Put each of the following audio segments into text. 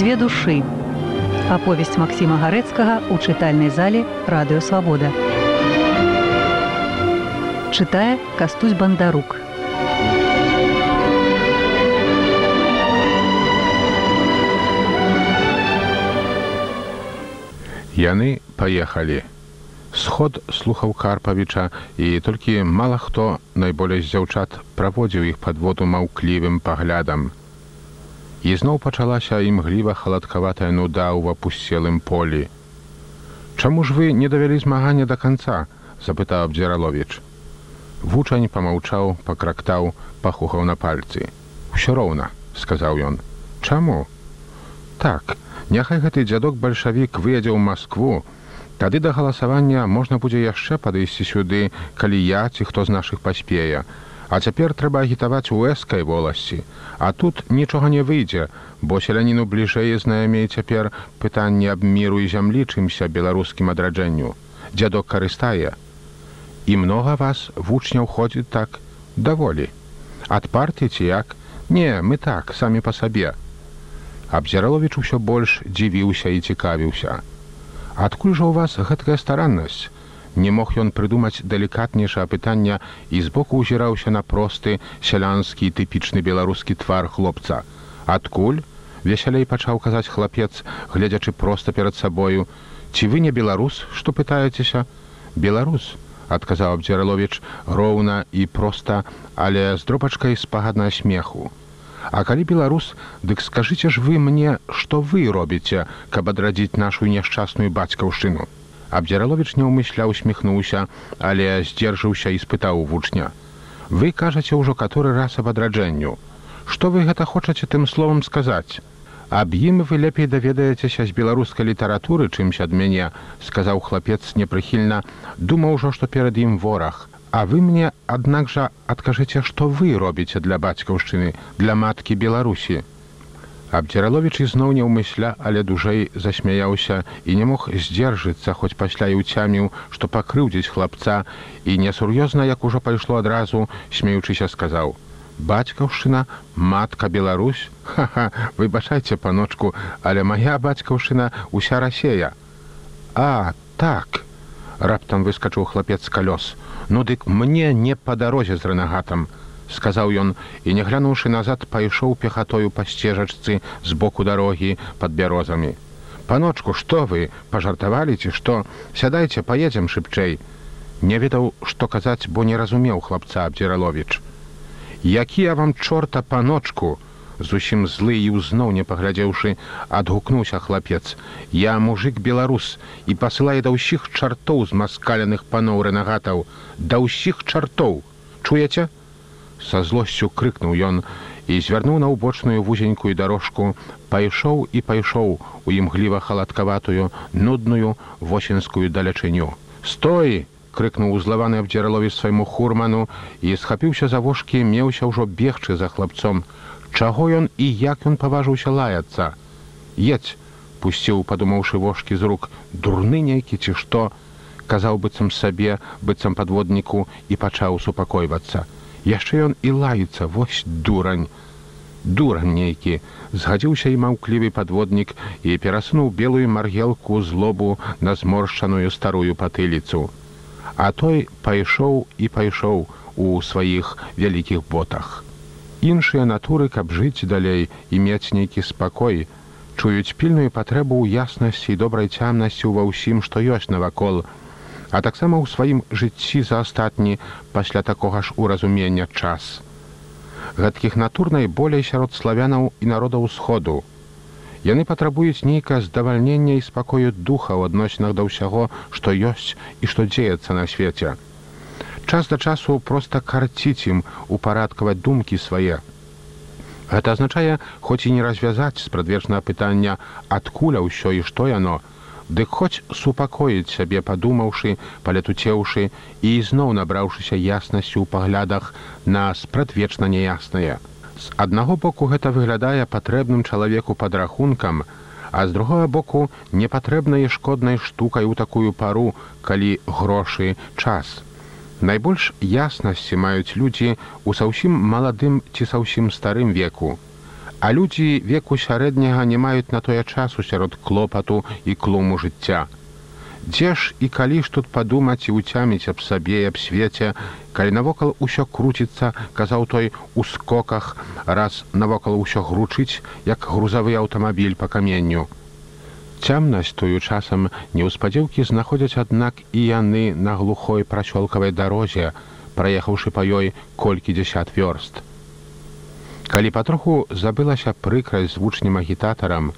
Дзве душы. Аповесць Максіма Гарэцкага ў чытальнай зале радыёвабода. Чытае кастусь бандарук. Яны паехалі. Сход слухаў Карпавіча і толькі мала хто найболей з дзяўчат праводзіў іх пад воду маўклівым паглядам. І зноў пачалася імгліва халадкаватая нуда ў апусцелым полі. Чаму ж вы не давялі змагання да канца? запытаў Абдзіраловіч. Вучань памаўчаў, пакрактаў, пахухаў на пальцы. Усё роўна, сказаў ён. Чаму? Так, няхай гэты дзядок бальшавік выедзе ў Маскву, Тады да галасавання можна будзе яшчэ падысці сюды, калі я ці хто з нашых паспее. А цяпер трэба агітаваць у эскай воласці. А тут нічога не выйдзе, бо селяніну бліжэй знаемей цяпер пытанне аб міру і зямлі чымся беларускім адраджэнню. Дзядок карыстае. І многа вас вучняў ходзіць так даволі. Ад партыі ці як? Не, мы так, самі па сабе. Абзіраловіч усё больш дзівіўся і цікавіўся. Адкуль жа ў вас гэткая стараннасць? Не мог ён прыдумаць далікатнейшае пытання і збоку ўзіраўся на просты сялянскі тыпічны беларускі твар хлопца. Адкуль? Весялей пачаў казаць хлапец, гледзячы проста перад сабою. Ці вы не беларус, што пытаецеся? Беларус, адказаў Абдзіраловіч роўна і проста, але з дробачкай спагадна смеху. А калі беларус, дык скажыце ж вы мне, што вы робіце, каб адрадзіць нашу няшчасную бацькаўшчыну. Абдзіраловіч няўмысля усміхнуўся, але здзержыўся і спытаў у вучня. Вы кажаце ўжо каторы раз аб адраджэнню. Што вы гэта хочаце тым словам сказаць? Аб ім вы лепей даведаецеся з беларускай літаратуры, чымся ад мяне, сказаў хлапец непрыхільна, думаў ужо, што перад ім вораг, А вы мне аднак жа адкажыце, што вы робіце для бацькаўшчыны для маткі беларусі. Абдзіраловіч ізноў не ўмысля, але дужэй засмяяўся і не мог здзержыцца, хоць пасля і ўцяміў, што пакрыўдзіць хлапца і несур'ёзна, як ужо пайшло адразу, смеючыся сказаў: « Бацькаўшчына, матка Беларусь, Ха-ха, выбачайце паночку, але моя бацькаўшчына уся рассея. А так! раптам выскачыў хлапец калёс. Ну дык мне не па дарозе з рэнагатам, сказаў ён і не глянуўшы назад пайшоў пехатою па сцежачцы з боку дарогі пад бярозамі. Паночку, што вы пажартавалі ці што сядайце паедзем шыбчэй. Не ведаў, што казаць, бо не разумеў хлапца Абдзіраловіч. Які я вам чорта паночку, зусім злы і ўзноў не паглядзеўшы адгукнуўся хлапец я мужик беларус і пасылае да ўсіх чартоў з маскаляных паноў рэнагатаў да ўсіх чартоў чуеце са злосцю крыкнуў ён і звярнуў на ўбочную вузенькую дарожку пайшоў і пайшоў у імгліва халадкаватую нудную восенскую далячыню стой крыкнуў узлаваны абдзіралові свайму хурману і схапіўся за вошкі меўся ўжо бегчы за хлапцом Чаго ён і як ён паважыўся лаяцца. Едь, пусціў, падумаўшы вошкі з рук, дурны нейкі ці што, казаў быццам сабе, быццам падводніку і пачаў супакойвацца. Яшчэ ён і лаецца, вось дурань. Дурань нейкі, згадзіўся і маўклівы падводнік і перасунуў белую маргелку злобу на зморшчаную старую патыліцу. А той пайшоў і пайшоў у сваіх вялікіх ботах іншыя натуры, каб жыць далей і мець нейкі спакой, чуюць пільную патрэбу ў яснасці і добрай цямнасцю ва ўсім, што ёсць навакол, а таксама ў сваім жыцці за астатні пасля такога ж уразумення час. Гэткіх натур найболей сярод славянаў і народаў усходу. Яны патрабуюць нейкае здавальнення і спакою духа ў адносінах да ўсяго, што ёсць і што дзеецца на свеце час да часу проста карціць ім упарадкаваць думкі свае. Гэта азначае, хоць і не развязаць спрадвечнага пытання, адкуля ўсё і што яно, дык хоць супакоіць сябе, падумаўшы, палетуцеўшы і ізноў набраўшыся яснасцю ў паглядах на спрадвечна няяснае. З аднаго боку гэта выглядае патрэбным чалавеку падрахункам, а з другога боку непатрэбнай шкоднай штукай у такую пару, калі грошы час. Найбольш яснасці маюць людзі ў саўсім маладым ці саўсім старым веку. А людзі веку сярэдняга не маюць на тое часу сярод клопату і клуму жыцця. Дзе ж і калі ж тут падумаць і уцяміць аб сабе і аб свеце, калі навокал усё круціцца, казаў той у скоках, раз навокал усё гручыць, як грузавы аўтамабіль па каменню. Цямнасць тую часам неўспадзеўкі знаходзяць аднак і яны на глухой прасёлкавай дарозе, праехаўшы па ёй колькі дзясят вёрст. Калі патроху забылася прыкрасць з вучнем агітатарам,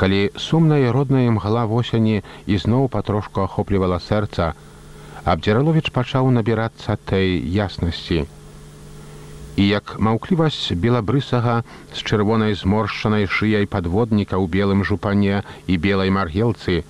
калі сумная родная мгла восені ізноў патрошку ахоплівала сэрца, абдзіраловіч пачаў набірацца той яснасці. І як маўклівасць белабрысага з чырвонай зморшчанай шыяй падводніка ў белым жупане і белай маргелцы,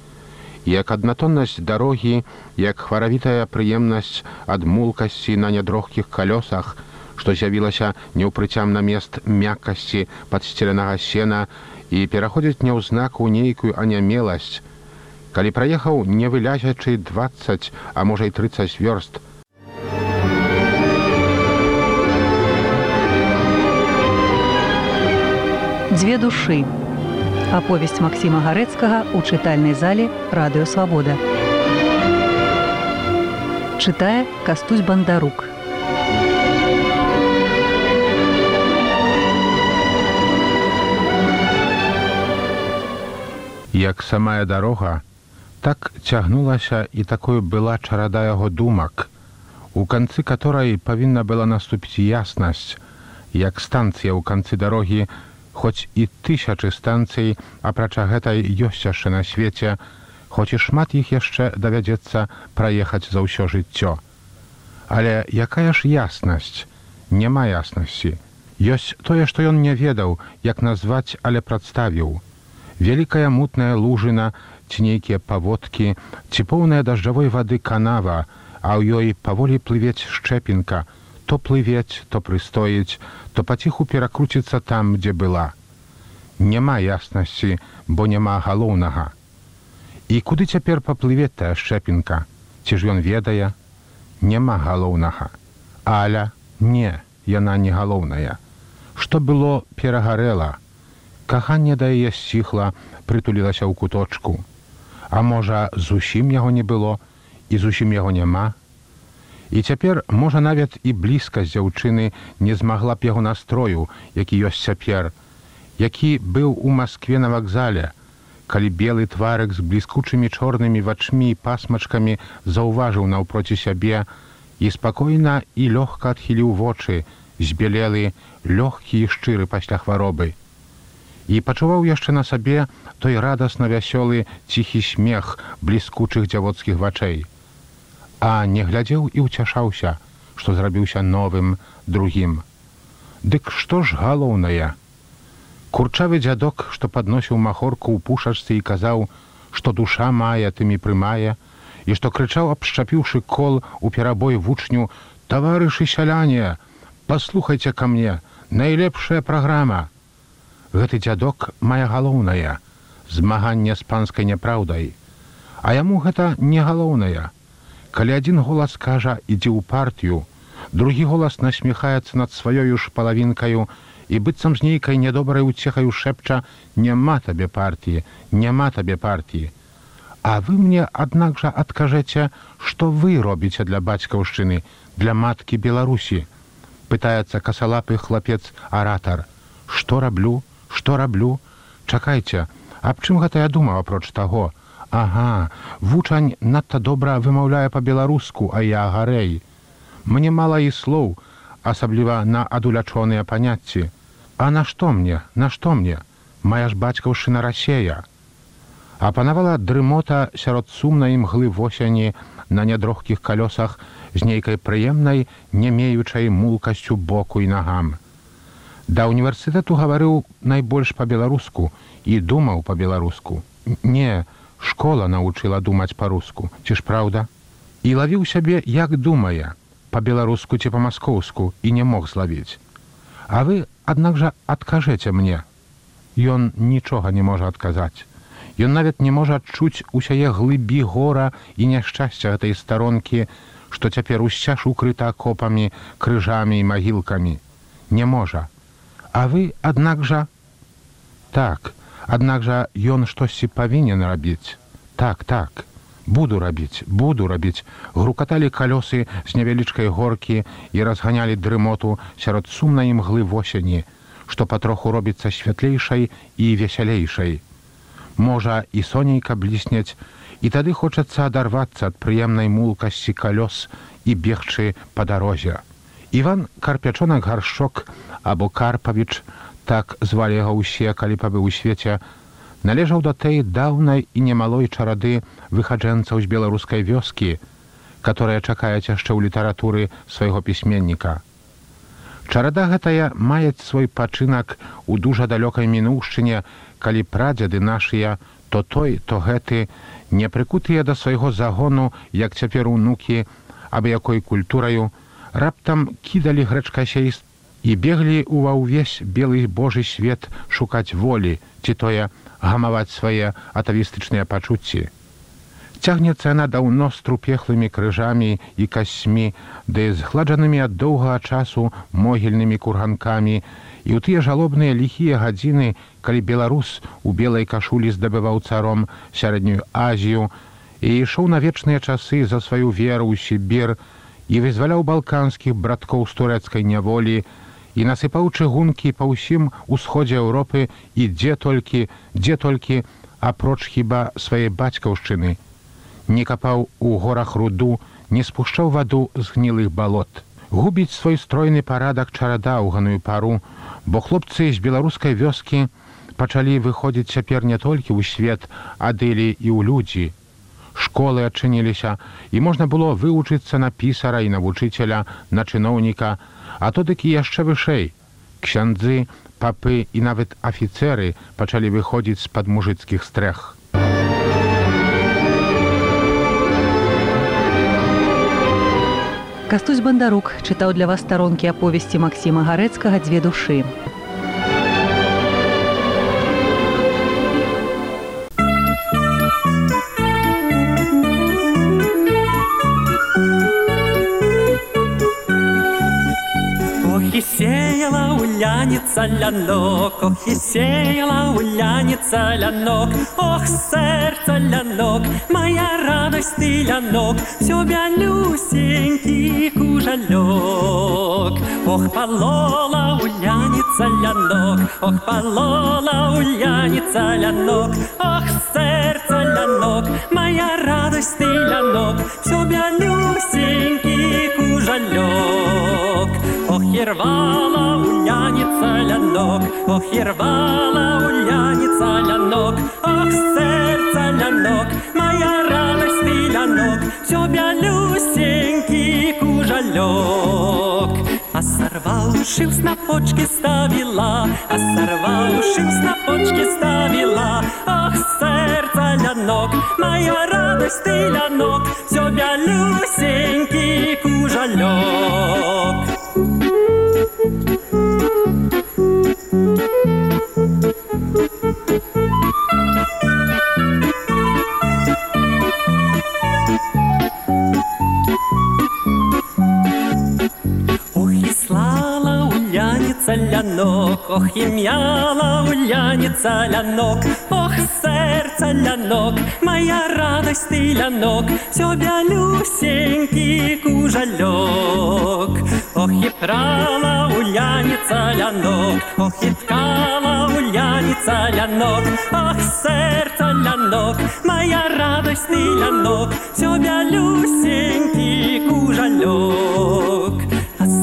як аднатоннасць дарогі, як хваравітая прыемнасць ад мулкасці на нядрохкіх калёсах, што з'явілася неўпрыцям на мест мяккасці падсцеленага сена і пераходзіць няўзнак у нейкую анямеласць. Калі праехаў не вылязячы 20, а можа і 30 вёрст, Дзве душы. Аповесць Масіма Гарэцкага ў чытальнай зале радыёвабода. Чытае кастусь бандарук. Як самая дарога, так цягнулася і такой была чарада яго думак, у канцы которой павінна была наступіць яснасць, як станцыя ў канцы дарогі, хоць і тысячы станцый, апрача гэтай ёсць яшчэ на свеце, хоць і шмат іх яшчэ давядзецца праехаць за ўсё жыццё. Але якая ж яснасць, няма яснасці. Ёсць тое, што ён не ведаў, як назваць, але прадставіў вялікая мутная лужына ці нейкія паводкі ці поўная дажджавой вады канава а ў ёй паволі плывець шчэпінка. То плывець то прыстоіць то паціху перакруціцца там дзе была. Няма яснасці бо няма галоўнага. І куды цяпер паплыве тая шчэпінка? Ці ж ён ведае? Няма галоўнага. Аля не яна не галоўная. Што было перагарэла каханне да яе сціхла прытулілася ў куточку. А можа зусім яго не было і зусім яго няма? І цяпер можа нават і блізкасць дзяўчыны не змагла б яго настрою які ёсць цяпер які быў у москве на вакзале калі белы тварык з бліскучымі чорнымі вачмі пасмачкамі заўважыў наўпроці сябе і спакойна і лёгка адхіліў вочы збялелы лёгкі і шчыры пасля хваробы і пачуваў яшчэ на сабе той радасна вясёлы ціхі смех бліскучых дзявоцкіх вачэй. А не глядзеў і ўцяшаўся, што зрабіўся новым другім. Дык што ж галоўнае? Курчавы дзядок, што падносіў махорку ў пушачцы і казаў, што душа мае тымі прымае, і што крычаў абшчапіўшы кол у перабой вучню: таварышы сяляне, паслухайце ка мне, найлепшая праграма гэты дзядок мае галоўнае змаганне з панскай няпраўдай. А яму гэта не галоўнае. Калі адзін голас кажа ідзі ў партію другі голас насміхаецца над сваёю ж палавінкаю і быццам з нейкай нядобрай уцехаю шэпча няма табе партіі няма табе партіі а вы мне аднак жа адкажэце што вы робіце для бацькаўшчыны для маткі беларусі пытаецца касалапы хлапец аратар што раблю што раблю? Чакайце аб чым гэта я думаў апроч таго? Ага вучань надта добра вымаўляе па-беларуску а я гарэй. Мне мала і слоў асабліва на адулячоныя паняцці. А нашто мне нашто мне? Моя ж бацькаўшчына рассея. Апанавала дрымота сярод сумнай мглы восені на нядрохкіх калёсах з нейкай прыемнай немеючай мулкасцю боку і нагам Да універсітэту гаварыў найбольш па-беларуску і думаў па-беларуску. Не, школа навучыла думаць па-руску, ці ж праўда? І лавіў сябе, як думае, па-беларуску ці па-маскоўску і не мог злавіць. А вы, аднак жа адкажэце мне. Ён нічога не можа адказаць. Ён нават не можа адчуць усяе глыбі гора і няшчасця гэтай старонкі, што цяпер усцяж укрыта акопамі, крыжамі і магілкамі. Не можа. А вы, аднак жа, так аднак жа ён штосьці павінен рабіць. Так так буду рабіць буду рабіць. Грукаталі калёсы з невялічкай горкі і разганялі дрымоту сярод сумнай імглы восені што патроху робіцца святлейшай і весялейшай. Можа і сонейка блісняць і тады хочацца адарвацца ад прыемнай мулкасці калёс і бегчы па дарозе иван карпячонак гаршчок або карпавіч так звалі яго ўсе калі пабыў у свеце належаў да той даўнай і немалой чарады выхаджэнцаў з беларускай вёскі, которая чакаюць яшчэ ў літаратуры свайго пісьменніка. Чарада гэтая маюць свой пачынак у дужа далёкай мінуўшчыне, калі прадзяды нашыя, то той, то гэты не прыкутыя да свайго загону, як цяпер унукі, аб якой культураю, раптам кідалі грэчкасейст і беглі ува ўвесь белы божы свет шукаць волі, ці тое гамаваць свае атавістычныя пачуцці. Цягнецца яна даўно з трупехлымі крыжамі і касьмі, ды з гладжанымі ад доўгага часу могільнымі курганкамі, і ў тыя жалобныя ліхія гадзіны, калі беларус у белай кашулі здабываў царом сярэднюю азію і ішоў на вечныя часы за сваю веру ў сібір і вызваляў балканскіх браткоў з турэцкай няволі, і насыпаў чыгункі па ўсім усходзе Еўропы і дзе толькі, дзе толькі апроч хіба свае бацькаўшчыны. Не капаў у горах руду, не спушчаў ваду з гнілых балот. Губіць свой стройны парадак чарада ў ганую пару, бо хлопцы з беларускай вёскі пачалі выходзіць цяпер не толькі ў свет, адылі і ў людзі. Школы адчыніліся, і можна было вывучыцца на пісара і навучыцеля, на чыноўніка, а то дык і яшчэ вышэй. Ксяндзы, папы і нават афіцеры пачалі выходзіць з-пад мужыцкіх стрэх. Кастусь бандарук чытаў для вас старонкі аповесці Масіма гарэцкага дзве душы. Уляница лянок, ох, и сеяла уляница лянок, ох, сердце лянок, моя радость ты лянок, все бялюсенький кужалек. Ох, полола уляница лянок, ох, полола уляница лянок, ох, сердце лянок, моя радость ты лянок, все бялюсенький кужалек. Ох, рвала уляница лянок, Ох, рвала уляница лянок, Ох, сердце лянок, моя радость ты лянок, Все бялюсенький кужалек. А сорвал шив снопочки ставила, А сорвал шив снопочки ставила, Ох, сердце лянок, моя радость ты лянок, Все бялюсенький кужалек. Ох, і м'яла уляніця лянок, ох, серце лянок, моя радость ты лянок, все бялюсенький кужальок. Ох, і прала уляніця лянок, ох, і ткала уляніця лянок, ох, серце лянок, моя радость ты лянок, все бялюсенький кужальок.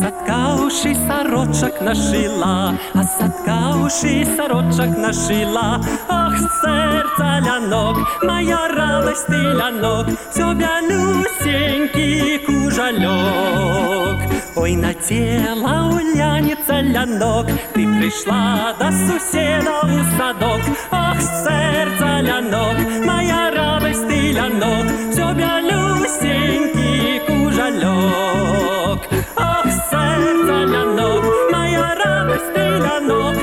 Садкаўшы сарочак нашыла, А садкаўшы сарочак нашыла. Ах, сэрца лянок, Мая радасць ты лянок, Всё бялюсенькі кужалёк. Ой, надела уляница лянок, Ты пришла до суседа у садок. Ах, сердце лянок, моя 的诺